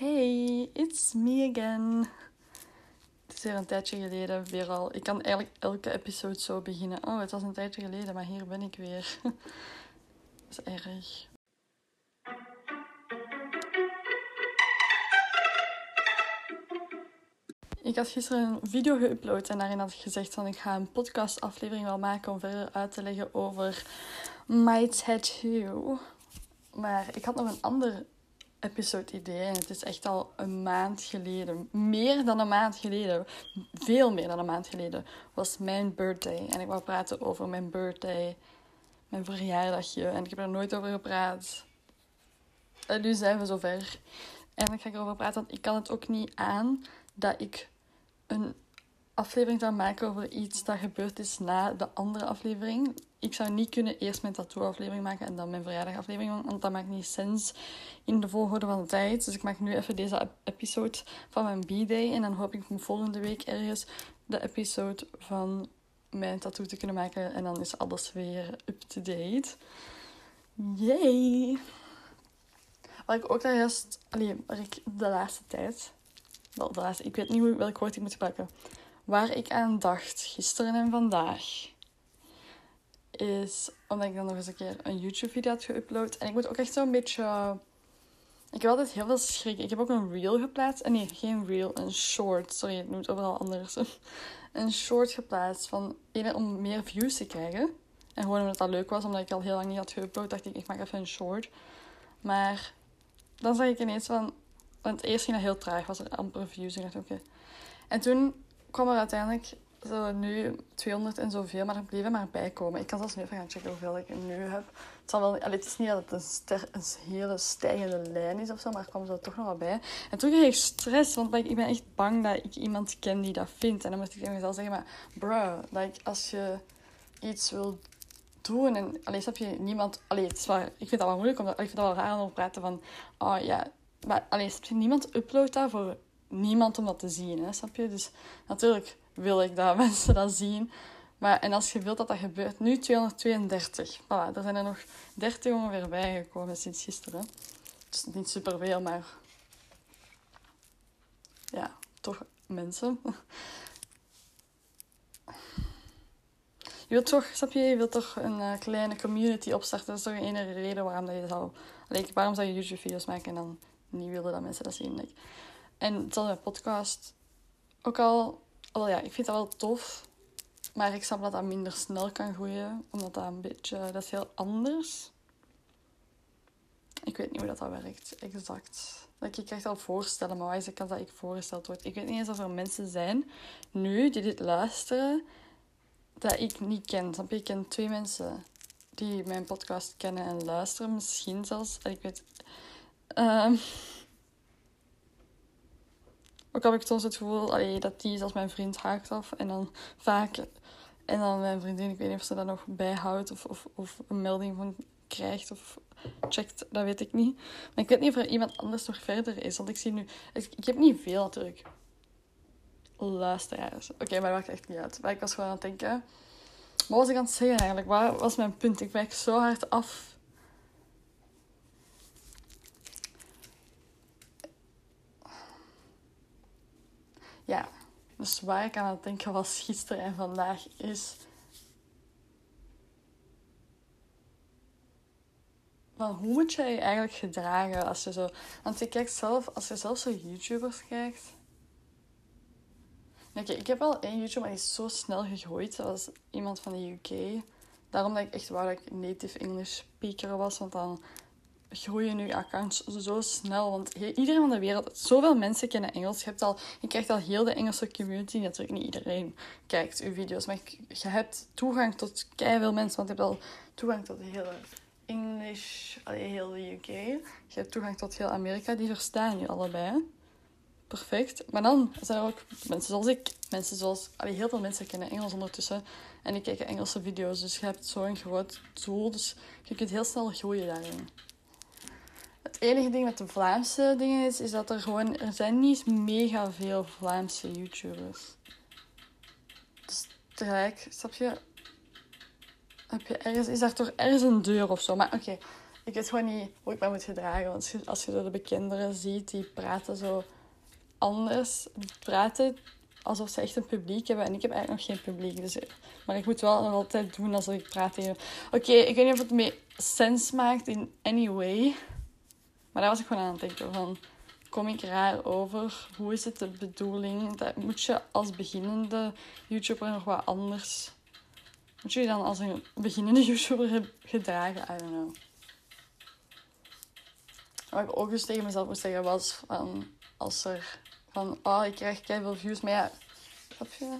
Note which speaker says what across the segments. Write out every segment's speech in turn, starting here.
Speaker 1: Hey, it's me again. Het is weer een tijdje geleden weer al. Ik kan eigenlijk elke episode zo beginnen. Oh, het was een tijdje geleden, maar hier ben ik weer. Dat is erg. Ik had gisteren een video geüpload en daarin had ik gezegd van ik ga een podcastaflevering wel maken om verder uit te leggen over my tattoo. Maar ik had nog een ander episode idee en het is echt al een maand geleden, meer dan een maand geleden, veel meer dan een maand geleden, was mijn birthday. En ik wou praten over mijn birthday, mijn verjaardagje en ik heb er nooit over gepraat. En nu zijn we zover. En dan ga ik erover praten, want ik kan het ook niet aan dat ik een aflevering zou maken over iets dat gebeurd is na de andere aflevering. Ik zou niet kunnen eerst mijn tattoo-aflevering maken en dan mijn verjaardagaflevering, want dat maakt niet sens in de volgorde van de tijd. Dus ik maak nu even deze episode van mijn B-day en dan hoop ik volgende week ergens de episode van mijn tattoo te kunnen maken en dan is alles weer up-to-date. Yay! Wat ik ook daar juist, alleen, ik de laatste tijd, wel de laatste, ik weet niet hoe, welk woord ik moet gebruiken, waar ik aan dacht gisteren en vandaag, is omdat ik dan nog eens een keer een YouTube-video had geüpload. En ik moet ook echt zo'n beetje. Ik heb altijd heel veel schrik. Ik heb ook een reel geplaatst. En nee, geen reel, een short. Sorry, het noemt overal anders. Een short geplaatst van om meer views te krijgen. En gewoon omdat dat leuk was, omdat ik al heel lang niet had geüpload, dacht ik, ik maak even een short. Maar dan zag ik ineens van. Want eerst ging dat heel traag, was er amper views. Ik dacht, oké. En toen kwam er uiteindelijk zo nu 200 en zoveel, maar er bleven maar bijkomen. Ik kan zelfs nu even gaan checken hoeveel ik nu heb. Het, zal wel, allee, het is niet dat het een, hele stijgende lijn is of zo, maar er kwam zo toch nog wat bij. En toen kreeg ik stress, want ik ben echt bang dat ik iemand ken die dat vindt. En dan moest ik tegen mezelf zeggen, maar bro, like, als je iets wil doen en alleen snap je niemand... Allee, het is waar, ik vind dat wel moeilijk, omdat ik vind dat wel raar om te praten van... Oh ja, maar alleen snap je, niemand uploadt dat voor niemand om dat te zien, hè, snap je? Dus natuurlijk wil ik dat mensen dat zien. Maar, en als je wilt dat dat gebeurt, nu 232. Voilà, er zijn er nog 30 ongeveer bijgekomen sinds gisteren. Dus niet superveel, maar ja, toch mensen. Je wilt toch, snap je, je wilt toch een uh, kleine community opstarten. Dat is toch een enige reden waarom dat je zou... Waarom zou je YouTube-video's maken en dan niet willen dat mensen dat zien? Like. En hetzelfde met podcast. Ook al Oh ja, ik vind dat wel tof. Maar ik snap dat dat minder snel kan groeien. Omdat dat een beetje... Dat is heel anders. Ik weet niet hoe dat, dat werkt, exact. Dat ik krijg al voorstellen, maar waar is de kans dat ik voorgesteld word? Ik weet niet eens of er mensen zijn nu die dit luisteren dat ik niet ken. Snap je? Ik ken twee mensen die mijn podcast kennen en luisteren. Misschien zelfs. Ik weet... Um, ook heb ik soms het gevoel allee, dat die als mijn vriend haakt af. En dan vaak... En dan mijn vriendin, ik weet niet of ze dat nog bijhoudt of, of, of een melding van krijgt of checkt, dat weet ik niet. Maar ik weet niet of er iemand anders nog verder is. Want ik zie nu... Ik, heb niet veel natuurlijk luisteraars. Oké, maar dat maakt echt niet uit. Maar ik was gewoon aan het denken... Wat was ik aan het zeggen eigenlijk? Wat was mijn punt? Ik werk zo hard af ja, dus waar ik aan het denken was gisteren en vandaag is. Van hoe moet je je eigenlijk gedragen als je zo. Want je kijkt zelf, als je zelf zo YouTubers kijkt. Oké, ik heb wel één YouTuber, maar die is zo snel gegroeid. Dat was iemand van de UK. Daarom dat ik echt wou dat ik native English speaker was. Want dan groeien nu accounts zo snel. Want iedereen van de wereld, zoveel mensen kennen Engels. Je, hebt al, je krijgt al heel de Engelse community. Natuurlijk niet iedereen kijkt uw video's. Maar je hebt toegang tot veel mensen. Want je hebt al toegang tot de hele English, allee, heel de UK. Je hebt toegang tot heel Amerika. Die verstaan je allebei. Perfect. Maar dan zijn er ook mensen zoals ik. Mensen zoals... Allee, heel veel mensen kennen Engels ondertussen. En die kijken Engelse video's. Dus je hebt zo'n groot tool. Dus je kunt heel snel groeien daarin. Enige ding met de Vlaamse dingen is, is dat er gewoon... Er zijn niet mega veel Vlaamse YouTubers. Dus tegelijk, snap je... Heb je ergens... Is daar toch ergens een deur of zo? Maar oké, ik weet gewoon niet hoe ik me moet gedragen. Want als je, als je de bekenderen ziet, die praten zo anders. Die praten alsof ze echt een publiek hebben. En ik heb eigenlijk nog geen publiek. Dus, maar ik moet wel nog altijd doen alsof ik praat tegen... Oké, ik weet niet of het mee sens maakt in any way. Maar daar was ik gewoon aan het denken van... Kom ik raar over? Hoe is het de bedoeling? Dat moet je als beginnende YouTuber nog wat anders... Moet je je dan als een beginnende YouTuber gedragen? I don't know. Wat ik ook eens tegen mezelf moest zeggen was van... Als er van, oh, ik krijg veel views. Maar ja, snap je?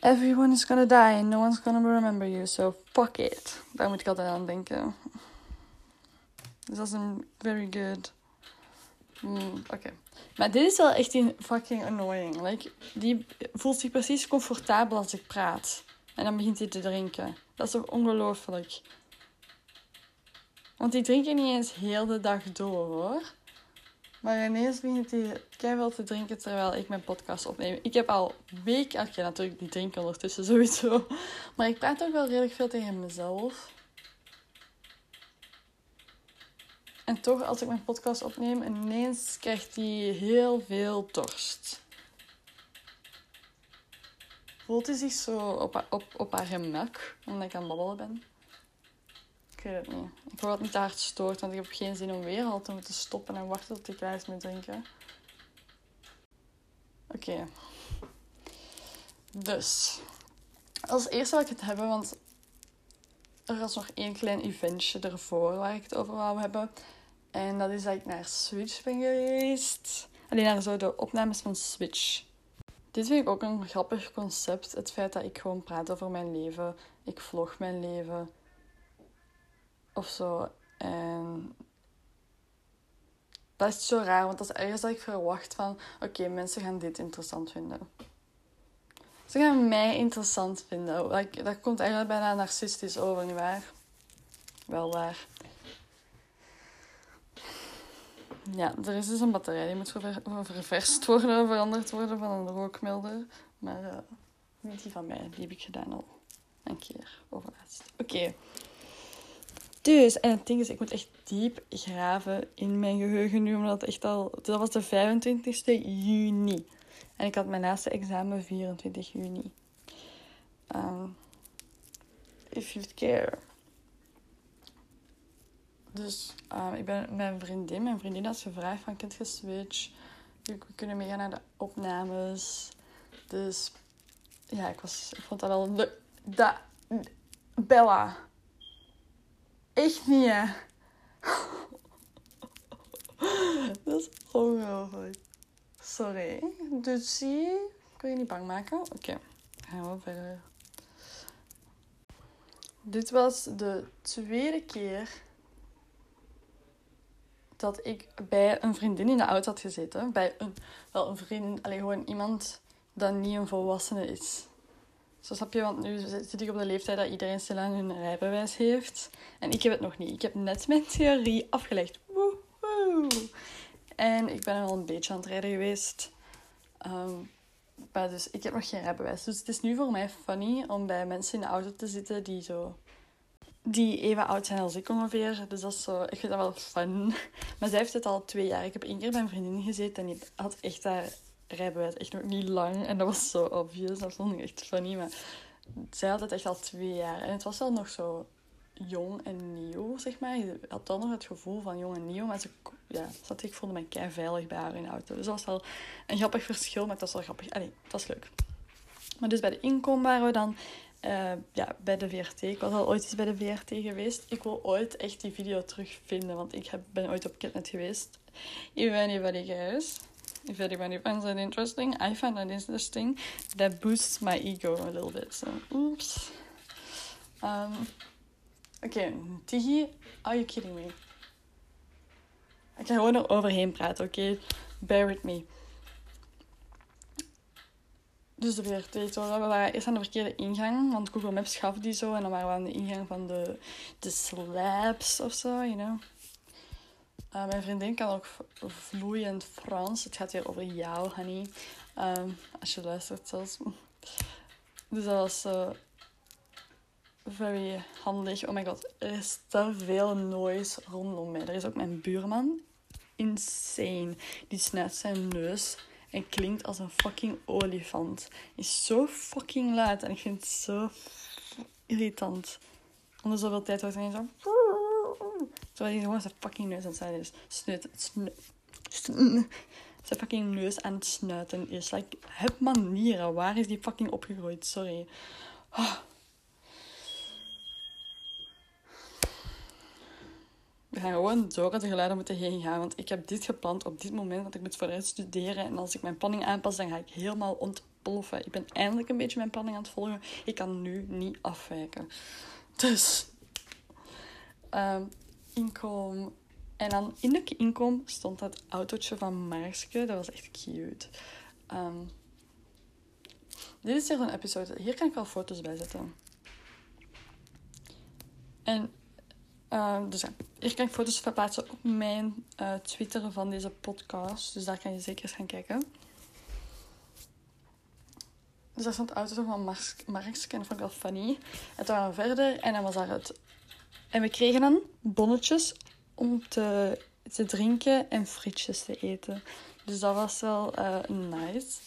Speaker 1: Everyone is gonna die no one's gonna remember you. So fuck it. Daar moet ik altijd aan denken. Dus dat is een very good. Mm, Oké. Maar dit is wel echt een fucking annoying. Like, die voelt zich precies comfortabel als ik praat. En dan begint hij te drinken. Dat is toch ongelooflijk. Want die drinken niet eens heel de dag door hoor. Maar ineens begint hij keihard te drinken terwijl ik mijn podcast opneem. Ik heb al weken... Oké, natuurlijk, die drinken ondertussen sowieso. Maar ik praat ook wel redelijk veel tegen mezelf. En toch, als ik mijn podcast opneem, ineens krijgt hij heel veel dorst. Voelt hij zich zo op, op, op haar gemak, omdat ik aan het babbelen ben? Ik weet het niet. Ik hoop dat niet te hard stoort, want ik heb geen zin om weer al te moeten stoppen en wachten tot ik klaar met drinken. Oké. Dus. Als eerste wil ik het hebben, want er was nog één klein eventje ervoor waar ik het over wou hebben. En dat is dat ik naar Switch ben geweest. Alleen naar zo de opnames van Switch. Dit vind ik ook een grappig concept. Het feit dat ik gewoon praat over mijn leven. Ik vlog mijn leven of zo. En dat is zo raar, want dat is ergens dat ik verwacht van... Oké, mensen gaan dit interessant vinden. Ze gaan mij interessant vinden. Dat, komt eigenlijk bijna narcistisch over, nietwaar? Wel waar. Ja, er is dus een batterij. Die moet ververst worden, veranderd worden van een rookmelder. Maar uh, niet die van mij. Die heb ik gedaan al een keer overlaatst. Oké. Dus, en het ding is, ik moet echt diep graven in mijn geheugen nu, omdat echt al... Dat was de 25e juni. En ik had mijn laatste examen 24 juni. Um, if you care. Dus um, ik ben met mijn vriendin. Mijn vriendin had gevraagd van, kent je Switch? We kunnen meegaan naar de opnames. Dus ja, ik, was, ik vond dat wel leuk. Bella Echt niet, hè. Dat is ongelooflijk. Sorry. Dus zie Kun je niet bang maken? Oké, okay. gaan we verder. Dit was de tweede keer dat ik bij een vriendin in de auto had gezeten. Bij een, wel een vriend, alleen gewoon iemand dat niet een volwassene is. Zo snap je, want nu zit ik op de leeftijd dat iedereen stilaan hun rijbewijs heeft. En ik heb het nog niet. Ik heb net mijn theorie afgelegd. Woehoe! En ik ben al een beetje aan het rijden geweest. Um, maar dus ik heb nog geen rijbewijs. Dus het is nu voor mij funny om bij mensen in de auto te zitten die zo... Die even oud zijn als ik ongeveer. Dus dat is zo... Ik vind dat wel fun. Maar zij heeft het al twee jaar. Ik heb één keer bij een vriendin gezeten en die had echt daar rijbewijs echt nog niet lang. En dat was zo obvious. Dat vond ik echt funny. Maar zij had het echt al twee jaar. En het was wel nog zo jong en nieuw, zeg maar. Je had dan nog het gevoel van jong en nieuw. Maar ze, ja, zat, ik voelde me kei veilig bij haar in de auto. Dus dat was wel een grappig verschil. Maar het was wel grappig. Allee, het was leuk. Maar dus bij de inkom waren we dan... Uh, ja, bij de VRT. Ik was al ooit eens bij de VRT geweest. Ik wil ooit echt die video terugvinden, want ik heb, ben ooit op Kidnet geweest. Even anybody cares if anybody finds that interesting, I find that interesting. That boosts my ego a little bit. So, oops. Um, okay, Tigi, are you kidding me? Ik ga gewoon er overheen praten, oké? Okay? Bear with me. Dus de VRT, zo, we waren eerst aan de verkeerde ingang, want Google Maps gaf die zo. En dan waren we aan de ingang van de, de slabs of zo, you know. Uh, mijn vriendin kan ook vloeiend Frans. Het gaat hier over jou, honey. Um, als je luistert zelfs. Dus dat was uh, very handig. Oh my god, er is te veel noise rondom mij. Er is ook mijn buurman. Insane. Die snuit zijn neus en klinkt als een fucking olifant. Is zo fucking luid en ik vind het zo irritant. Onder zoveel tijd hoort hij zo... Terwijl hij gewoon zijn fucking neus aan het zijn is. Snuit, snuit zijn fucking neus aan het snuiten is. Like, heb manieren. Waar is die fucking opgegroeid? Sorry. Oh. We gaan gewoon door de geluiden moeten heen gaan. Want ik heb dit gepland op dit moment. Want ik moet vooruit studeren. En als ik mijn planning aanpas, dan ga ik helemaal ontploffen. Ik ben eindelijk een beetje mijn planning aan het volgen. Ik kan nu niet afwijken. Dus... Um, inkom en dan in de inkom stond dat autootje van Marske. Dat was echt cute. Um, dit is hier een episode. Hier kan ik wel foto's bij zetten. En uh, dus ja, hier kan ik foto's verplaatsen op mijn uh, Twitter van deze podcast. Dus daar kan je zeker eens gaan kijken. Dus daar stond auto van Marske en dat vond ik wel funny. En toen waren we verder en dan was daar het... En we kregen dan bonnetjes om te, te drinken en frietjes te eten. Dus dat was wel uh, nice.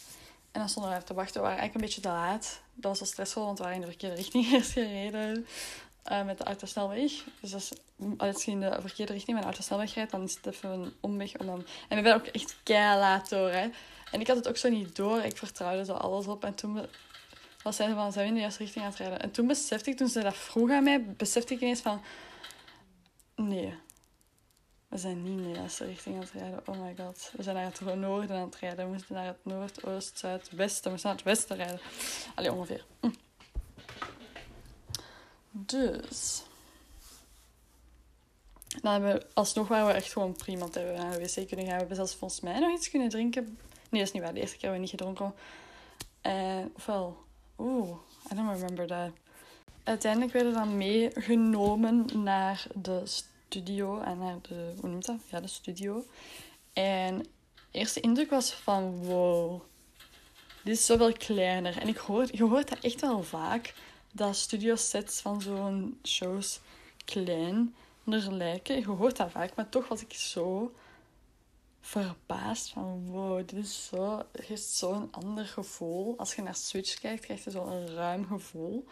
Speaker 1: En dan stonden we even te wachten. We waren eigenlijk een beetje te laat. Dat was wel stressvol, want we waren in de verkeerde richting eerst gereden. Uh, met de autosnelweg. Dus als, als je in de verkeerde richting met de autosnelweg rijdt, dan is het even een omweg. Om dan... En we werden ook echt kei laat door. Hè. En ik had het ook zo niet door. Ik vertrouwde zo alles op. En toen was zij van, zijn we in de juiste richting aan het rijden? En toen besefte ik, toen ze dat vroeg aan mij, besefte ik ineens van... Nee, we zijn niet in de juiste richting aan het rijden. Oh my god. We zijn naar het noorden aan het rijden. We moeten naar het noord, oost, zuid, westen. We zijn naar het westen rijden. Allee, ongeveer. Dus. Dan alsnog waren we echt gewoon prima. Dat hebben naar de wc kunnen gaan. We hebben zelfs volgens mij nog iets kunnen drinken. Nee, dat is niet waar. De eerste keer hebben we niet gedronken. En, ofwel... Oeh, I don't remember that. Uiteindelijk werden we dan meegenomen naar de studio en naar de, hoe noemt dat? Ja, de studio. En eerste indruk was van, wow, dit is zoveel kleiner. En ik hoor, je hoort dat echt wel vaak, dat studio sets van zo'n shows klein lijken. Je hoort dat vaak, maar toch was ik zo verbaasd van wow, dit is zo, het heeft zo'n ander gevoel. Als je naar Switch kijkt, krijg je zo'n ruim gevoel.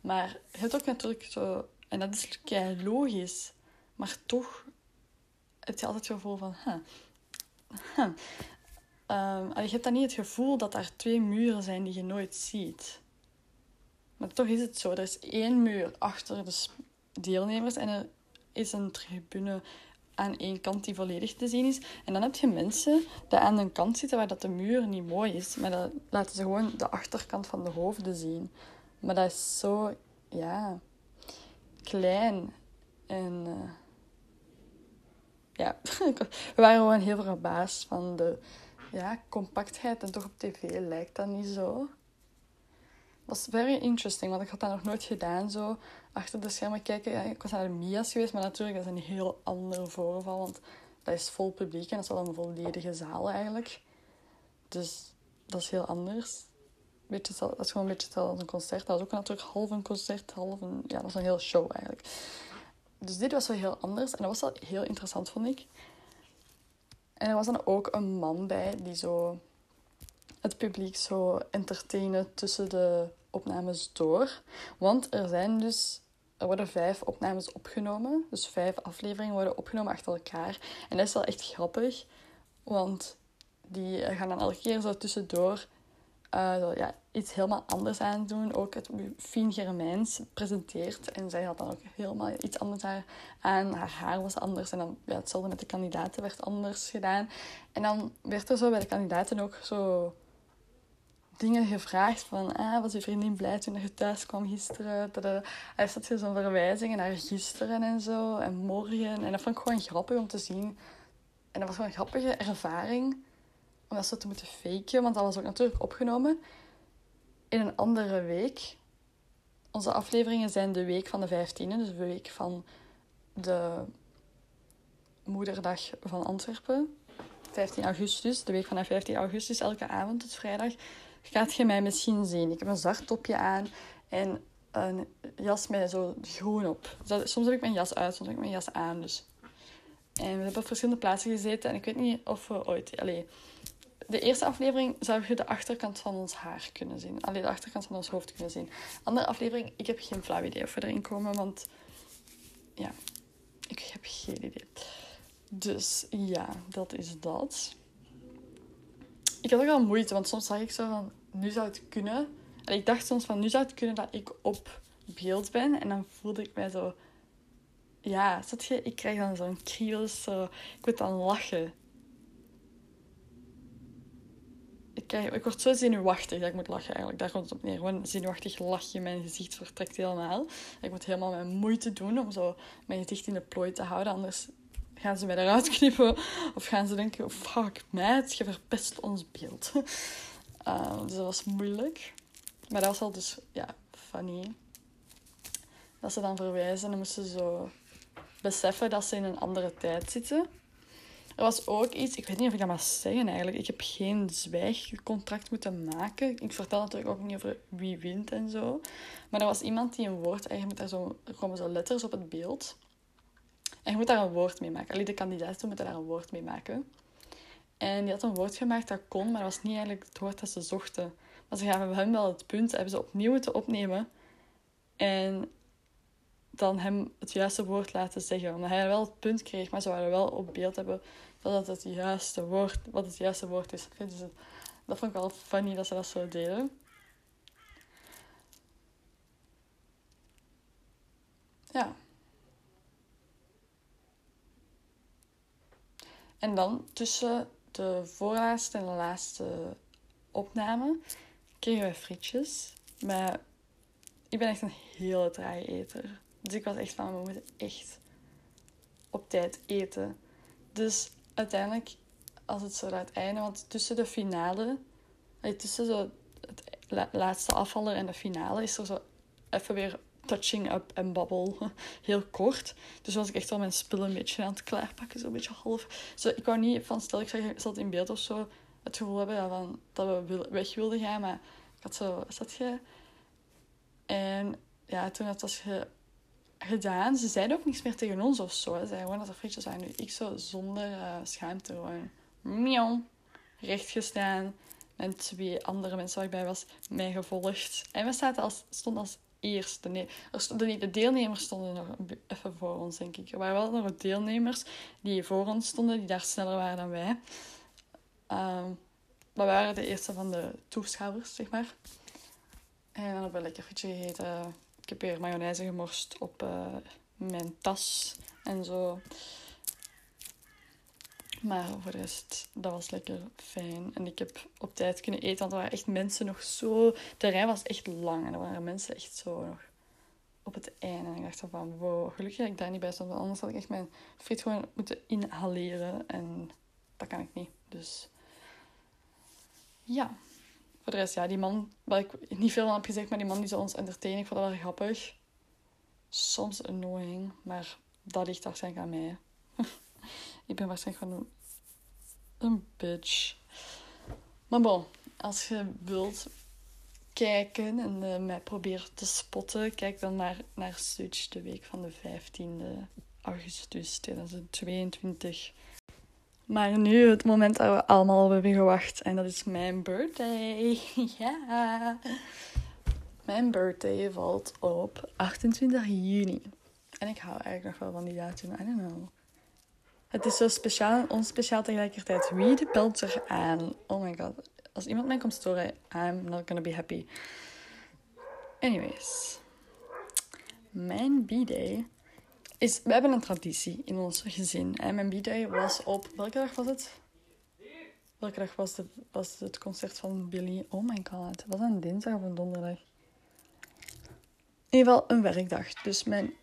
Speaker 1: Maar je hebt ook natuurlijk zo, en dat is logisch, maar toch heb je altijd het gevoel van... Huh. Um, je hebt dan niet het gevoel dat er twee muren zijn die je nooit ziet. Maar toch is het zo. Er is één muur achter de deelnemers en er is een tribune aan één kant die volledig te zien is. En dan heb je mensen die aan een kant zitten waar dat de muur niet mooi is. Maar dan laten ze gewoon de achterkant van de hoofden zien. Maar dat is zo, ja, klein. En... Uh, ja, we waren gewoon heel verbaasd van de ja, compactheid. En toch op tv lijkt dat niet zo. Was very interesting, want ik had dat nog nooit gedaan, zo achter de schermen kijken. Ik was naar de Mia's geweest, maar natuurlijk, dat is een heel ander voorval, want dat is vol publiek en dat is wel een volledige zaal eigenlijk. Dus dat is heel anders. Beetje, dat is gewoon een beetje hetzelfde als een concert. Dat was ook natuurlijk half een concert, half een... Ja, dat was een hele show eigenlijk. Dus dit was wel heel anders en dat was wel heel interessant, vond ik. En er was dan ook een man bij die zo het publiek zo entertainen tussen de opnames door. Want er zijn dus... Er worden vijf opnames opgenomen. Dus vijf afleveringen worden opgenomen achter elkaar. En dat is wel echt grappig. Want die gaan dan elke keer zo tussendoor uh, ja, iets helemaal anders aan doen. Ook het Fien Germijns presenteert. En zij had dan ook helemaal iets anders aan. Haar haar was anders. En dan ja, hetzelfde met de kandidaten werd anders gedaan. En dan werd er zo bij de kandidaten ook zo dingen gevraagd van... Ah, was je vriendin blij toen je thuis kwam gisteren? Hij dat zo'n verwijzingen naar gisteren en zo. En morgen. En dat vond ik gewoon grappig om te zien. En dat was gewoon een grappige ervaring om dat zo te moeten faken. Want dat was ook natuurlijk opgenomen in een andere week. Onze afleveringen zijn de week van de 15e, dus de week van de moederdag van Antwerpen. 15 augustus, de week van 15 augustus, elke avond tot vrijdag, gaat je mij misschien zien. Ik heb een zwart topje aan en een jas met zo groen op. Dus soms heb ik mijn jas uit, soms heb ik mijn jas aan. Dus. En we hebben op verschillende plaatsen gezeten. En ik weet niet of we ooit... Allee, de eerste aflevering zou je de achterkant van ons haar kunnen zien. Alleen de achterkant van ons hoofd kunnen zien. Andere aflevering, ik heb geen flauw idee of we erin komen. Want ja, ik heb geen idee. Dus ja, dat is dat. Ik had ook wel moeite, want soms zag ik zo van, nu zou het kunnen. En ik dacht soms van, nu zou het kunnen dat ik op beeld ben. En dan voelde ik mij zo... Ja, zat je? Ik krijg dan zo'n kriebels, zo... Ik moet dan lachen. Ik, krijg, ik word zo zenuwachtig dat ik moet lachen eigenlijk. Daar komt het op neer. Gewoon zenuwachtig lachje, mijn gezicht vertrekt helemaal. Ik moet helemaal mijn moeite doen om zo mijn gezicht in de plooi te houden. Anders gaan ze mij eruit knippen. Of gaan ze denken, fuck meid, je verpest ons beeld. Uh, dus dat was moeilijk. Maar dat was al dus, ja, funny. Dat ze dan verwijzen en moesten zo beseffen dat ze in een andere tijd zitten. Er was ook iets, ik weet niet of ik dat mag zeggen eigenlijk. Ik heb geen zwijgcontract moeten maken. Ik vertel natuurlijk ook niet over wie wint en zo. Maar er was iemand die een woord, eigenlijk met daar zo, er komen zo letters op het beeld. En je moet daar een woord mee maken. Alleen de kandidaten moeten daar een woord mee maken. En die had een woord gemaakt dat kon, maar dat was niet eigenlijk het woord dat ze zochten. Maar ze gaven hem wel het punt, hebben ze opnieuw moeten opnemen. En dan hem het juiste woord laten zeggen. Omdat hij wel het punt kreeg, maar ze waren wel op beeld hebben dat het het juiste woord, wat het juiste woord is. Dat vond ik wel funny dat ze dat zo deden. Ja. En dan tussen de voorlaatste en de laatste opname kregen we frietjes. Maar ik ben echt een hele trage eter. Dus ik was echt van, we moeten echt op tijd eten. Dus uiteindelijk, als het zo laat einde, want tussen de finale, tussen zo het laatste afvaller en de finale, is er zo even weer touching up en babbel. Heel kort. Dus was ik echt wel mijn spullen een beetje aan het klaarpakken. Zo'n beetje half. Zo, ik wou niet van, stel ik zat in beeld of zo, het gevoel hebben dat we weg wilden gaan. Maar ik had zo, zat je? En ja, toen dat gedaan, ze zeiden ook niks meer tegen ons of zo. Ze zeiden gewoon dat er zijn. Nu ik zo zonder uh, schaamte gewoon miauw, recht gestaan. En twee andere mensen waar ik bij was, mij gevolgd. En we zaten als, stonden als eerste. Nee, er stonden, de deelnemers stonden nog even voor ons, denk ik. Er waren wel nog deelnemers die voor ons stonden, die daar sneller waren dan wij. Um, we waren de eerste van de toeschouwers, zeg maar. En dan hebben we lekker frietje gegeten. Ik heb weer mayonaise gemorst op uh, mijn tas en zo. Maar voor de rest, dat was lekker fijn. En ik heb op tijd kunnen eten, want er waren echt mensen nog zo... De rij was echt lang en er waren mensen echt zo nog op het einde. En ik dacht van, wow, gelukkig dat ik daar niet bij stond. Want anders had ik echt mijn friet gewoon moeten inhaleren. En dat kan ik niet. Dus ja. Voor de rest, ja, die man, waar ik niet veel van heb gezegd, maar die man die zou ons entertainen, ik vond dat wel grappig. Soms annoying, maar dat ligt waarschijnlijk aan mij. Ik ben waarschijnlijk gewoon een, bitch. Maar bon, als je wilt kijken en uh, mij probeert te spotten, kijk dan naar, naar de week van de 15e augustus 2022. Maar nu het moment dat we allemaal op hebben gewacht. En dat is mijn birthday. ja. Mijn birthday valt op 28 juni. En ik hou eigenlijk nog wel van die datum. I don't know. Het is zo speciaal en onspeciaal tegelijkertijd. Wie de belt er aan? Oh my god. Als iemand mij komt storen, I'm not gonna be happy. Anyways. Mijn b-day is... We hebben een traditie in ons gezin. En mijn b-day was op... Welke dag was het? Welke dag was, was het concert van Billy? Oh my god. Was dat een dinsdag of een donderdag? In ieder geval een werkdag. Dus mijn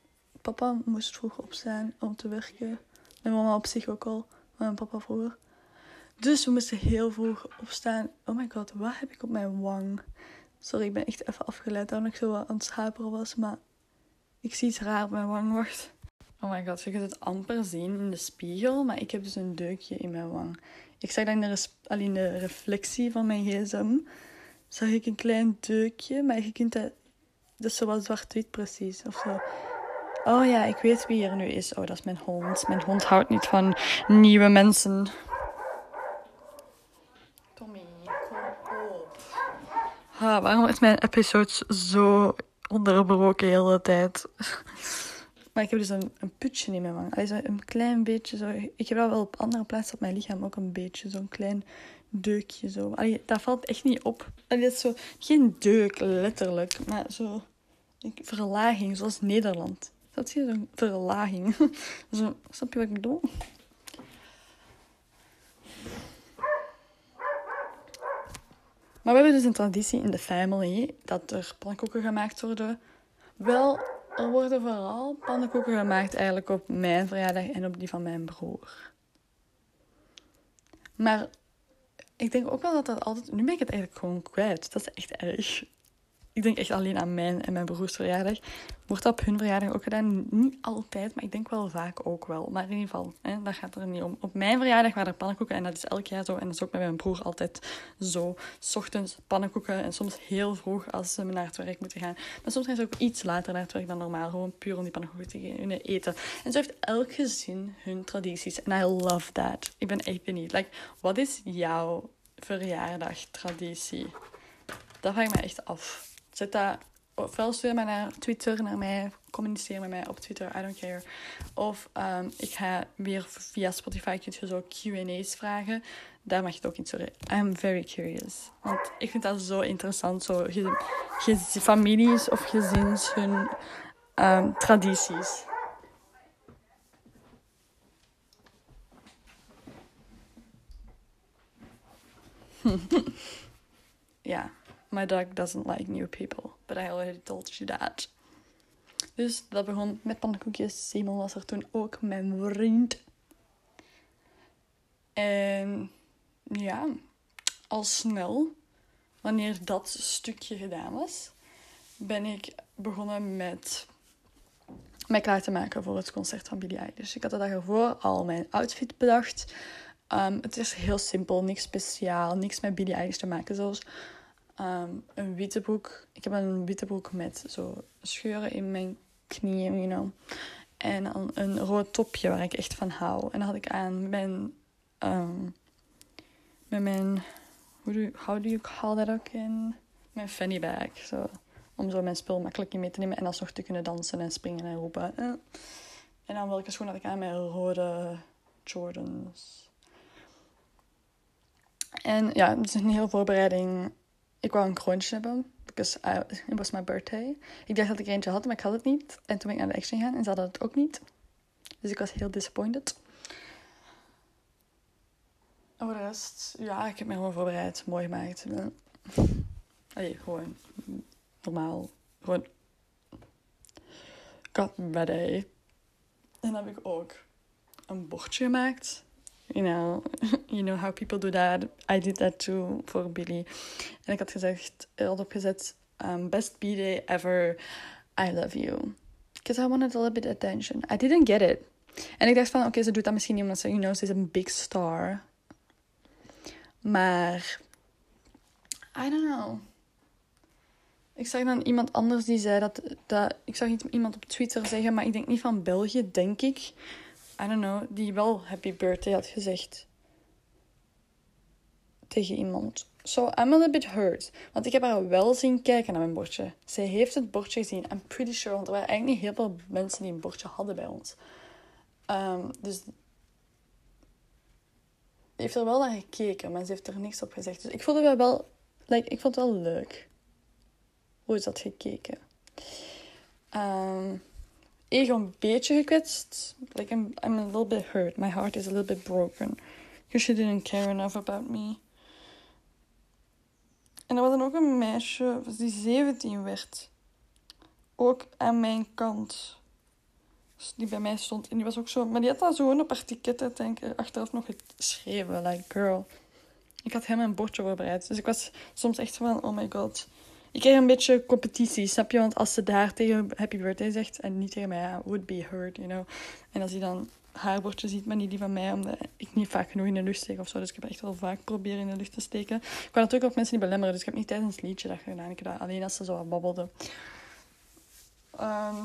Speaker 1: papa moest vroeg opstaan om te werken. Mijn mama op zich ook al. Mijn papa vroeger. Dus we moesten heel vroeg opstaan. Oh my god, wat heb ik op mijn wang? Sorry, ik ben echt even afgeleid dat ik zo aan het schaperen was. Maar ik zie iets raar op mijn wang. Wacht. Oh my god, je kunt het amper zien in de spiegel. Maar ik heb dus een deukje in mijn wang. Ik zag dat in de, alleen de reflectie van mijn gsm. Zag ik een klein deukje. Maar je kunt dat Dus zoals zwart-wit precies. Of zo. Oh ja, ik weet wie er nu is. Oh, dat is mijn hond. Mijn hond houdt niet van nieuwe mensen. Tommy, kom op. Ha, waarom is mijn episode zo onderbroken de hele tijd? Maar ik heb dus een, een putje in mijn wang. Zo een klein beetje zo. Ik heb dat wel op andere plaatsen op mijn lichaam ook een beetje. Zo'n klein deukje zo. Allee, dat valt echt niet op. Allee, dat is zo, geen deuk, letterlijk. Maar zo verlaging, zoals Nederland. Dat je, zo'n verlaging. Zo, snap je wat ik bedoel? Maar we hebben dus een traditie in de family dat er pannenkoeken gemaakt worden. Wel, er worden vooral pannenkoeken gemaakt eigenlijk op mijn verjaardag en op die van mijn broer. Maar ik denk ook wel dat dat altijd... Nu ben ik het eigenlijk gewoon kwijt. Dat is echt erg ik denk echt alleen aan mijn en mijn broers verjaardag. Wordt dat op hun verjaardag ook gedaan? Niet altijd, maar ik denk wel vaak ook wel. Maar in ieder geval, hè, dat gaat er niet om. Op mijn verjaardag waren er pannenkoeken en dat is elk jaar zo. En dat is ook met mijn broer altijd zo. S ochtends pannenkoeken en soms heel vroeg als ze naar het werk moeten gaan. Maar soms gaan ze ook iets later naar het werk dan normaal. Gewoon puur om die pannenkoeken te kunnen eten. En zo heeft elk gezin hun tradities. En I love that. Ik ben echt benieuwd. Like, wat is jouw verjaardagtraditie? Dat vraag ik me echt af. Zet dat ofwel stuur mij naar Twitter, naar mij, communiceer met mij op Twitter, I don't care. Of um, ik ga weer via Spotify kun zo Q&A's vragen. Daar mag je het ook in sorry. I'm very curious. Want ik vind dat zo interessant, zo ge, ge, families of gezins hun um, tradities. ja. My dog doesn't like new people, but I already told you that. Dus dat begon met pannenkoekjes. Simon was er toen ook, mijn vriend. En ja, al snel, wanneer dat stukje gedaan was, ben ik begonnen met mij klaar te maken voor het concert van Billie Eilish. Ik had de dag ervoor al mijn outfit bedacht. Um, het is heel simpel, niks speciaal, niks met Billie Eilish te maken. Zoals um, een witte broek. Ik heb een witte broek met zo scheuren in mijn knieën, you know. En dan een rood topje waar ik echt van hou. En dan had ik aan mijn... Um, met mijn... Hoe do, how do you call that ook in? Mijn fanny bag. Zo, om zo mijn spul makkelijk in mee te nemen. En alsnog te kunnen dansen en springen en roepen. En dan welke schoen had ik aan? Mijn rode Jordans. En ja, het is een hele voorbereiding ik wou een kroontje hebben, because I, it was my birthday. Ik dacht dat ik er eentje had, maar ik had het niet. En toen ben ik naar de Action gegaan en ze hadden het ook niet. Dus ik was heel disappointed. Voor de rest, ja, ik heb me gewoon voorbereid, mooi gemaakt. Allee, gewoon normaal. Gewoon. Got ready. En dan heb ik ook een bordje gemaakt you know, you know how people do that. I did that too voor Billy. En ik had gezegd, had opgezet, um, best B-day ever, I love you. Because I wanted a little bit attention. I didn't get it. En ik dacht van, oké, ze doet dat misschien niet omdat ze, you know, ze is een big star. Maar, I don't know. Ik zag dan iemand anders die zei dat, dat... Ik zag iemand op Twitter zeggen, maar ik denk niet van België, denk ik. I don't know, die wel happy birthday had gezegd. Tegen iemand. So I'm a little bit hurt. Want ik heb haar wel zien kijken naar mijn bordje. Zij heeft het bordje gezien. I'm pretty sure. Want er waren eigenlijk niet heel veel mensen die een bordje hadden bij ons. Um, dus heeft er wel naar gekeken, maar ze heeft er niks op gezegd. Dus ik voelde wel wel... Like, ik vond het wel leuk. Hoe is dat gekeken? Um, ego een beetje gekwetst. Like I'm, I'm a little bit hurt. My heart is a little bit broken. Because she didn't care enough about me. En er was dan ook een meisje die 17 werd. Ook aan mijn kant. Die bij mij stond. En die was ook zo... Maar die had daar zo op haar denk ik, achteraf nog geschreven. Like, girl. Ik had helemaal een bordje voorbereid. Dus ik was soms echt van... Oh my god ik kreeg een beetje competitie, snap je? Want als ze daar tegen Happy Birthday zegt en niet tegen mij, would be hurt, you know. En als hij dan haar bordje ziet, maar niet die van mij, omdat ik niet vaak genoeg in de lucht steek of zo. Dus ik heb echt wel vaak proberen in de lucht te steken. Ik kan natuurlijk ook mensen niet belemmeren, dus ik heb niet tijdens het liedje dat gedaan. Ik dat alleen als ze zo wat babbelde. Ehm,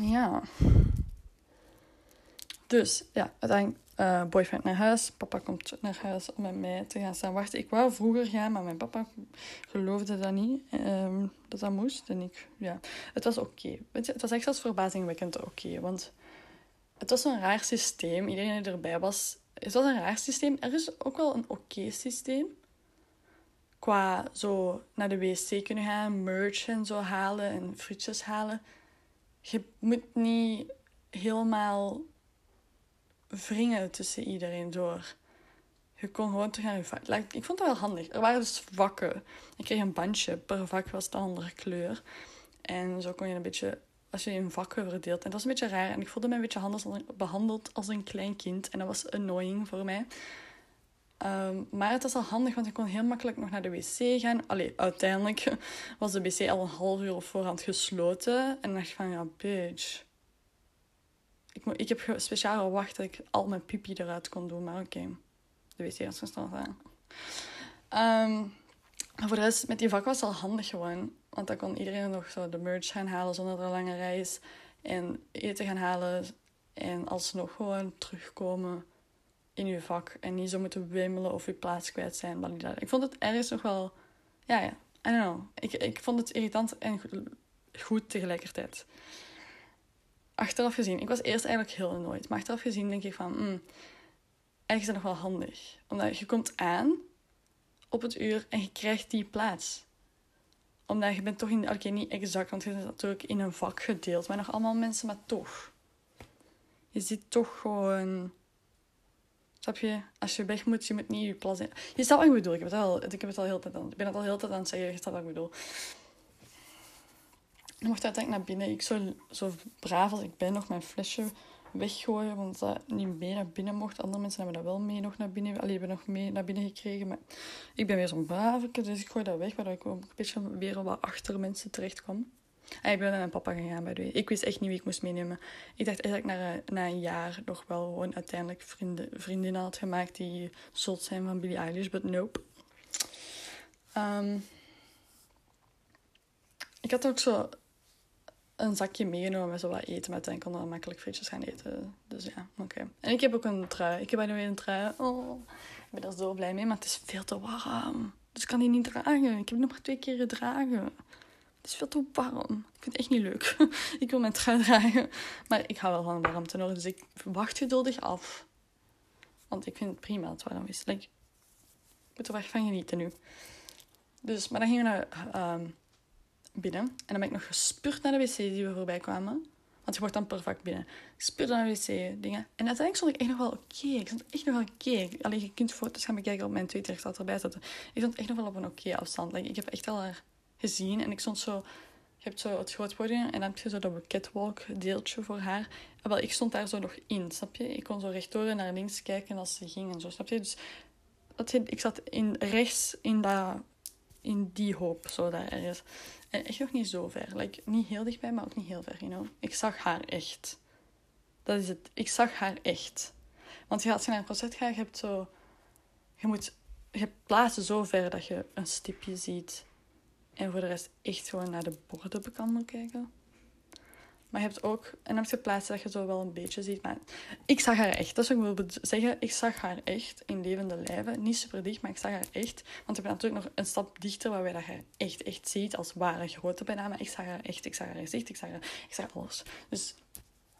Speaker 1: ja. Dus ja, uiteindelijk uh, boyfriend naar huis. Papa komt naar huis om met mij te gaan staan wachten. Ik wou vroeger gaan, maar mijn papa geloofde dat niet. Um, dat dat moest. En ik, ja, het was oké. Het was echt als verbazingwekkend oké. want het was een raar systeem. Iedereen die erbij was. Het was een raar systeem. Er is ook wel een oké systeem. Qua zo naar de wc kunnen gaan, merch en zo halen en frietjes halen. Je moet niet helemaal wringen tussen iedereen door. Je kon gewoon terug naar je vak. ik vond het wel handig. Er waren dus vakken. Ik kreeg een bandje. Per vak was de andere kleur. En zo kon je een beetje, als je in vakken verdeelt. En dat was een beetje raar. En ik voelde me een beetje behandeld als een klein kind. En dat was annoying voor mij. Ehm, maar het was wel handig, want ik kon heel makkelijk nog naar de wc gaan. Allee, uiteindelijk was de wc al een half uur op voorhand gesloten. En dacht ik van, ja, bitch ik, ik heb speciaal gewacht dat ik al mijn pipi eruit kon doen, maar oké. De wc was gesteld aan. Um, maar voor de rest, met die vak was het al handig gewoon. Want dan kon iedereen nog zo de merch gaan halen zonder dat er lange rij is. En eten gaan halen. En alsnog gewoon terugkomen in je vak. En niet zo moeten wimmelen of je plaats kwijt zijn. Ik vond het ergens nog wel... Ja, ja. I don't know. Ik, ik vond het irritant en goed tegelijkertijd achteraf gezien, ik was eerst eigenlijk heel nooit, maar achteraf gezien denk ik van, mm, eigenlijk is dat nog wel handig. Omdat je komt aan op het uur en je krijgt die plaats. Omdat je bent toch in, oké, niet exact, want je bent natuurlijk in een vak gedeeld, maar nog allemaal mensen, maar toch. Je zit toch gewoon... Snap je? Als je weg moet, je moet niet je plaats... Je snapt wat ik bedoel. Ik heb het al, ik heb het al heel tijd aan, ik ben het al heel tijd aan het zeggen. Je snapt wat ik bedoel. Ik mocht uiteindelijk naar binnen. Ik zou zo braaf als ik ben nog mijn flesje weggooien, want dat niet mee naar binnen mocht. Andere mensen hebben dat wel mee nog naar binnen, alleen hebben nog mee naar binnen gekregen. Maar ik ben weer zo'n braveke, dus ik gooi dat weg, waardoor ik een beetje weer wat achter mensen terecht kwam. En ik ben naar mijn papa gegaan bij de Ik wist echt niet wie ik moest meenemen. Ik dacht eigenlijk na, na een jaar nog wel gewoon uiteindelijk vrienden, vriendinnen had gemaakt die zot zijn van Billie Eilish, but nope. Um, ik had ook zo een zakje meegenomen met zo wat eten. Maar dan kon dan makkelijk frietjes gaan eten. Dus ja, oké. En ik heb ook een trui. Ik heb bijna weer een trui. Oh, ik ben er zo blij mee. Maar het is veel te warm. Dus ik kan die niet dragen. Ik heb nog maar twee keer gedragen. Het is veel te warm. Ik vind het echt niet leuk. ik wil mijn trui dragen. Maar ik hou wel van warmte nodig. Dus ik wacht geduldig af. Want ik vind het prima dat het warm is. Ik moet er echt van genieten nu. Dus, maar dan gingen we naar... Um, binnen. En dan ben ik nog gespuurd naar de wc die we voorbij kwamen. Want je wordt dan per vak binnen. Gespuurd naar de wc, dingen. En uiteindelijk stond ik echt nog wel oké. Ik stond echt nog wel oké. Alleen je kunt foto's gaan bekijken op mijn Twitter. Ik zal het erbij zetten. Ik stond echt nog wel op een oké afstand. Ik heb echt al haar gezien. En ik stond zo... Je hebt zo het groot podium en dan heb je zo dat catwalk deeltje voor haar. En wel, ik stond daar zo nog in, snap je? Ik kon zo rechtdoor naar links kijken als ze ging en zo, snap je? Dus dat, ik zat in, rechts in, dat, in die hoop, zo daar ergens. En echt nog niet zo ver. Like, niet heel dichtbij, maar ook niet heel ver, you know. Ik zag haar echt. Dat is het. Ik zag haar echt. Want als je naar een concert gaat, je hebt zo... Je moet... Je plaatsen zo ver dat je een stipje ziet. En voor de rest echt gewoon naar de borden kan kijken. Maar je hebt ook, en dan heb je plaatsen dat je zo wel een beetje ziet. Maar ik zag haar echt. Dat is wat ik wil zeggen. Ik zag haar echt in levende lijven. Niet super dicht, maar ik zag haar echt. Want ik ben natuurlijk nog een stap dichter waar je dat haar echt, echt ziet. Als ware grote bijna. Maar ik zag haar echt. Ik zag haar gezicht. Ik zag, haar, ik zag alles. Dus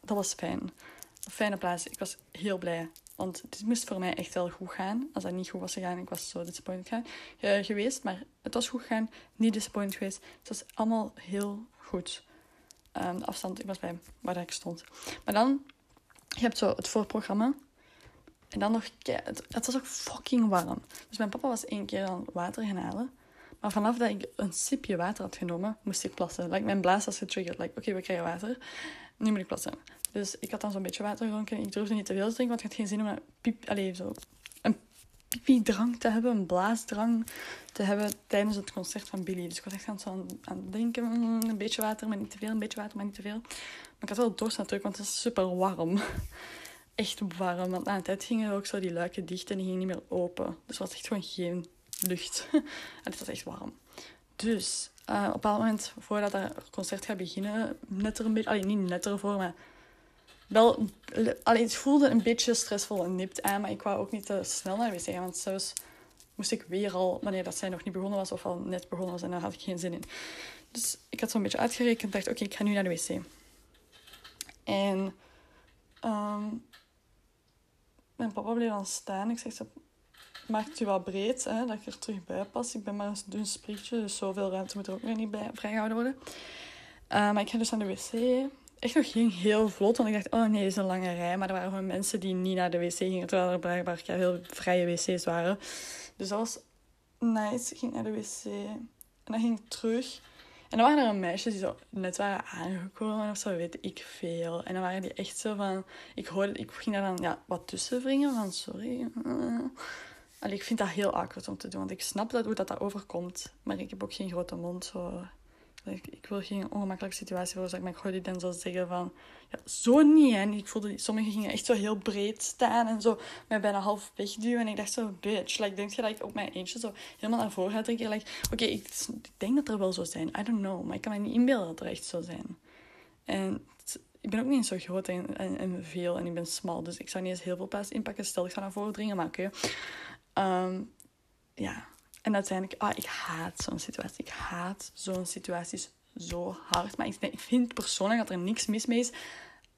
Speaker 1: dat was fijn. Een fijne plaats. Ik was heel blij. Want dit moest voor mij echt wel goed gaan. Als dat niet goed was gegaan, ik was zo disappointed geweest. Maar het was goed gegaan. Niet disappointed geweest. Het was allemaal heel goed. Um, de afstand, ik was bij waar ik stond. Maar dan, je hebt zo het voorprogramma. En dan nog, het, was ook fucking warm. Dus mijn papa was één keer aan water gaan halen. Maar vanaf dat ik een sipje water had genomen, moest ik plassen. Like, mijn blaas was getriggerd. Like, oké, we krijgen water. Nu moet ik plassen. Dus ik had dan zo'n beetje water gedronken. Ik durfde niet te veel te drinken, want ik had geen zin om piep... Allee, zo pipi-drang te hebben, een blaasdrang te hebben tijdens het concert van Billy. Dus ik was echt aan, aan, aan het denken, mm, een beetje water, maar niet te veel, een beetje water, maar niet te veel. Maar ik had wel dorst natuurlijk, want het is super warm. Echt warm, want na een tijd gingen ook zo die luiken dicht en die gingen niet meer open. Dus het was echt gewoon geen lucht. en het was echt warm. Dus uh, op een bepaald moment, voordat het concert gaat beginnen, net er een beetje... Niet net ervoor, maar... Wel, allee, het voelde een beetje stressvol en nipt aan, maar ik wou ook niet te snel naar de wc want zelfs moest ik weer al, wanneer dat zij nog niet begonnen was of al net begonnen was, en daar had ik geen zin in. Dus ik had zo'n beetje uitgerekend en dacht, oké, ik ga nu naar de wc. En um, mijn papa bleef dan staan. Ik zeg, ze maakt u wat breed, hè, dat ik er terug bij pas. Ik ben maar een dun sprietje, dus zoveel ruimte moet er ook weer niet bij vrijgehouden worden. Uh, maar ik ga dus naar de wc. Echt nog ging heel vlot, want ik dacht, oh nee, het is een lange rij. Maar er waren gewoon mensen die niet naar de wc gingen, terwijl er blijkbaar heel vrije wc's waren. Dus dat was nice. Ik ging naar de wc en dan ging ik terug. En dan waren er meisjes die zo net waren aangekomen of zo, weet ik veel. En dan waren die echt zo van... Ik hoorde, ik ging daar dan ja, wat tussen wringen van, sorry. Allee, ik vind dat heel awkward om te doen, want ik snap dat, hoe dat, dat overkomt. Maar ik heb ook geen grote mond, zo... Ik, ik wil geen ongemakkelijke situatie veroorzaken, maar ik hoorde dan zo zeggen van... Ja, zo niet, hè. ik voelde, sommigen gingen echt zo heel breed staan en zo mij bijna half wegduwen. En ik dacht zo, bitch, like, denk je dat ik op mijn eentje zo helemaal naar voren ga trekken? Like, Oké, ik, denk dat er wel zo zijn, I don't know. Maar ik kan me niet inbeelden dat er echt zo zijn. En ik ben ook niet zo groot en, en, veel en ik ben smal. Dus ik zou niet eens heel veel plaats inpakken. Stel, ik ga naar voren dringen, maar oké. Ehm, ja, en uiteindelijk, ah, ik haat zo'n situatie. Ik haat zo'n situaties zo hard. Maar ik, vind persoonlijk dat er niks mis mee is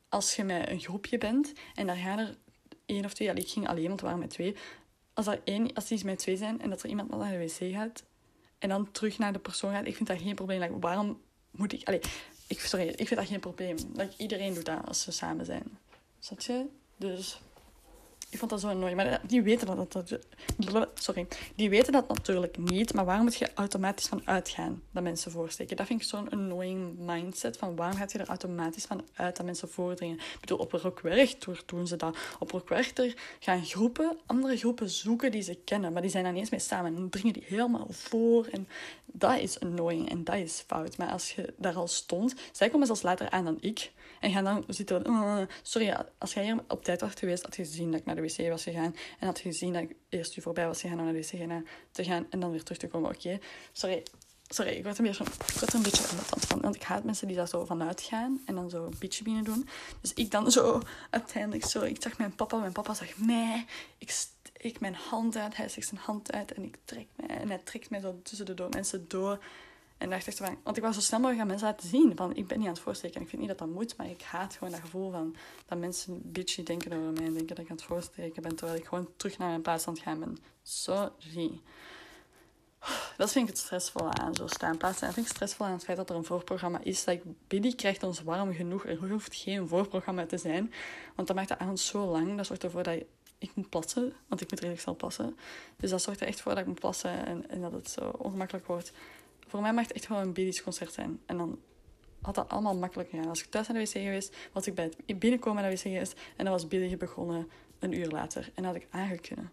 Speaker 1: als je met een groepje bent en daar gaan er één of twee, ik ging alleen, want we waren met twee. Als, er één, als die met twee zijn en dat er iemand naar de wc gaat en dan terug naar de persoon gaat, ik vind dat geen probleem. Like, waarom moet ik... Allee, ik, sorry, ik vind dat geen probleem. Like, iedereen doet dat als ze samen zijn. Snap je? Dus ik vond dat zo annoying. Maar die weten dat, dat, sorry. Die weten dat natuurlijk niet. Maar waarom moet je automatisch van uitgaan dat mensen voorsteken? Dat vind ik zo'n annoying mindset. Van waarom gaat je er automatisch van uit dat mensen voordringen? Ik bedoel, op Rockwerk doen ze dat. Op Rockwerk gaan groepen, andere groepen zoeken die ze kennen. Maar die zijn niet eens mee samen. En dringen die helemaal voor. En dat is annoying en dat is fout. Maar als je daar al stond... Zij komen zelfs later aan dan ik. En gaan dan zitten... Uh, sorry, als jij hier op tijd was geweest, had je gezien dat ik naar de wc was gegaan. En had je gezien dat ik eerst u voorbij was gegaan om naar de wc te gaan. En dan weer terug te komen. Oké, sorry. Sorry, ik word, een beetje, ik er een beetje tand van. Want ik haat mensen die daar zo vanuit gaan. En dan zo een beetje binnen doen. Dus ik dan zo uiteindelijk zo... Ik zag mijn papa. Mijn papa zag mij. Ik steek mijn hand uit. Hij steekt zijn hand uit. En ik trek mij. En hij trekt mij zo tussen de door mensen door. En dacht echt want ik was zo snel mogelijk aan mensen laten zien. Van, ik ben niet aan het voorsteken. Ik vind niet dat dat moet, maar ik haat gewoon dat gevoel van dat mensen bitchy denken over mij en denken dat ik aan het voorsteken ben. Terwijl ik gewoon terug naar mijn plaats aan het gaan ben. Sorry. Dat vind ik het stressvolle aan zo staanplaatsen. En vind ik stressvol aan het feit dat er een voorprogramma is. Dat ik, Billy krijgt ons warm genoeg. Er hoeft geen voorprogramma te zijn. Want dat maakt de avond zo lang. Dat zorgt ervoor dat ik moet plassen. Want ik moet redelijk snel plassen. Dus dat zorgt er echt voor dat ik moet plassen. En, en dat het zo ongemakkelijk wordt voor mij mag het echt gewoon een Billy's concert zijn. En dan had dat allemaal makkelijker gedaan. Als ik thuis naar de wc geweest, was ik bij het binnenkomen naar de wc geweest. En dan was Billy begonnen een uur later. En dan had ik aangekunnen.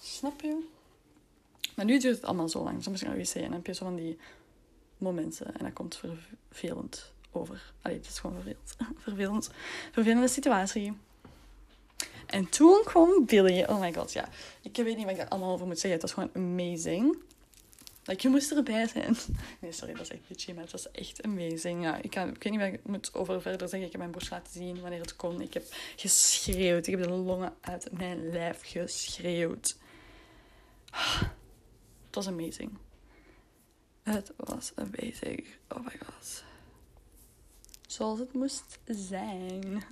Speaker 1: Snap je? Maar nu duurt het allemaal zo lang. Soms ga ik naar de wc en dan heb je zo van die momenten. En dat komt vervelend over. Allee, het is gewoon vervelend. vervelend. Vervelende situatie. En toen kwam Billy. Oh my god, ja. Ik weet niet wat ik daar allemaal over moet zeggen. Het was gewoon amazing. Like, je moest erbij zijn. Nee, sorry, dat is echt bitchy, maar het was echt amazing. Ja, ik, kan, ik weet niet wat ik moet over verder zeggen. Ik heb mijn borst laten zien wanneer het kon. Ik heb geschreeuwd. Ik heb de longen uit mijn lijf geschreeuwd. Het was amazing. Het was amazing. Oh my god. Zoals het moest zijn.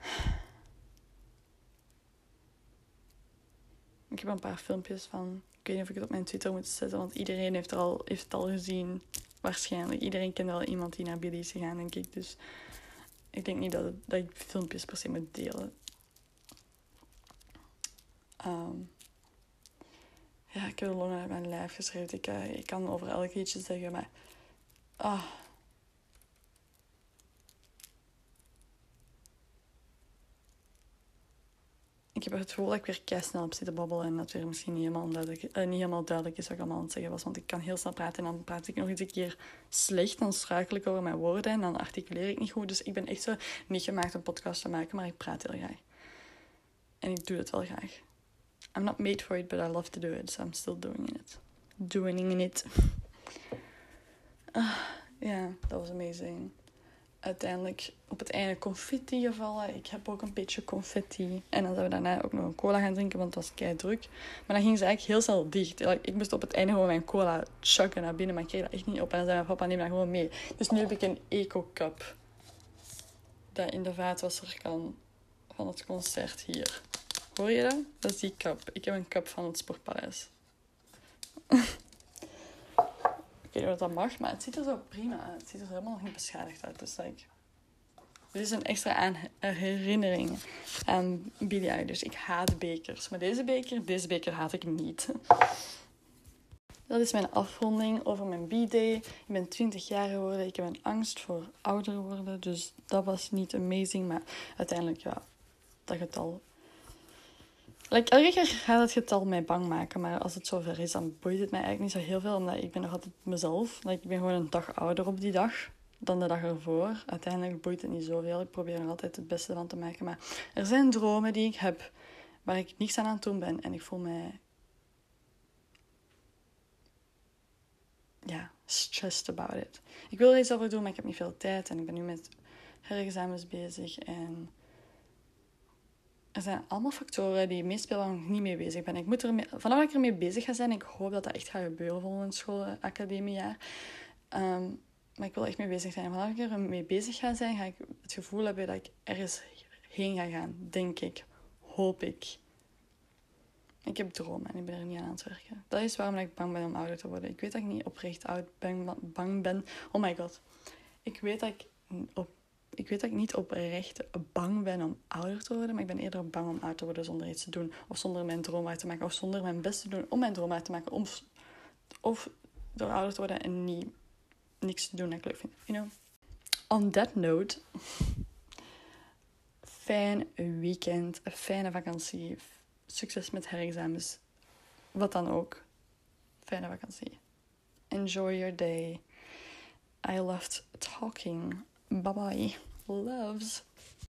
Speaker 1: Ik heb een paar filmpjes van ik weet niet of ik het op mijn Twitter moet zetten, want iedereen heeft, er al, heeft het al gezien. Waarschijnlijk. Iedereen kent wel iemand die naar Billy is gegaan, denk ik. Dus ik denk niet dat, dat ik filmpjes per se moet delen. Ehm, ja, ik heb de longen uit mijn lijf geschreven. Ik, uh, ik kan over elk liedje zeggen, maar... Ah, ik heb het gevoel dat ik weer kei snel op zitten babbelen en dat weer misschien niet helemaal, duidelijk, uh, niet helemaal duidelijk is wat ik allemaal aan het zeggen was. Want ik kan heel snel praten en dan praat ik nog eens een keer slecht. Dan struikel ik over mijn woorden en dan articuleer ik niet goed. Dus ik ben echt zo niet gemaakt om podcast te maken, maar ik praat heel graag. En ik doe het wel graag. I'm not made for it, but I love to do it, so I'm still doing it. doing it. Ah, ja, dat was amazing. Uiteindelijk op het einde confetti gevallen. Ik heb ook een beetje confetti. En dan zijn we daarna ook nog een cola gaan drinken, want het was kei druk. Maar dan ging ze eigenlijk heel snel dicht. Ik moest op het einde gewoon mijn cola chucken naar binnen, maar ik kreeg dat echt niet op. En dan zei mijn papa, neem dat gewoon mee. Dus nu heb ik een eco-cup. Dat in de vaatwasser kan van het concert hier. Hoor je dat? Dat is die cup. Ik heb een cup van het Sportpaleis. Weet niet wat dat mag, maar het ziet er zo prima uit. Het ziet er helemaal niet beschadigd uit. Dus like, dit is een extra aan herinnering aan Billie Eilish. Ik haat bekers. Maar deze beker, deze beker haat ik niet. Dat is mijn afronding over mijn B-day. Ik ben 20 jaar geworden. Ik heb een angst voor ouder worden. Dus dat was niet amazing. Maar uiteindelijk, ja, dat getal Like, elke keer gaat het getal mij bang maken, maar als het zover is, dan boeit het mij eigenlijk niet zo heel veel, omdat ik ben nog altijd mezelf. Like, ik ben gewoon een dag ouder op die dag dan de dag ervoor. Uiteindelijk boeit het niet zoveel. Ik probeer er altijd het beste van te maken. Maar er zijn dromen die ik heb waar ik niks aan aan het doen ben en ik voel mij. Ja, stressed about it. Ik wil er iets over doen, maar ik heb niet veel tijd en ik ben nu met herexamens bezig en er zijn allemaal factoren die meespelen waar ik niet mee bezig ben. Ik moet er vanaf dat ik ermee bezig ga zijn, ik hoop dat dat echt gaat gebeuren volgend schoolacademiejaar. Um, maar ik wil echt mee bezig zijn. Vanaf ik er mee bezig ga zijn, ga ik het gevoel hebben dat ik ergens heen ga gaan. Denk ik. Hoop ik. Ik heb dromen en ik ben er niet aan het werken. Dat is waarom ik bang ben om ouder te worden. Ik weet dat ik niet oprecht oud ben, bang ben. Oh my god. Ik weet dat ik op ik weet dat ik niet oprecht bang ben om ouder te worden, maar ik ben eerder bang om ouder te worden zonder iets te doen. Of zonder mijn droom uit te maken. Of zonder mijn best te doen om mijn droom uit te maken. Of, of door ouder te worden en niet, niks te doen dat ik leuk vind. You know? On that note, fijn weekend, een fijne vakantie, succes met herexamens, wat dan ook. Fijne vakantie. Enjoy your day. I loved talking. Bye bye. Loves.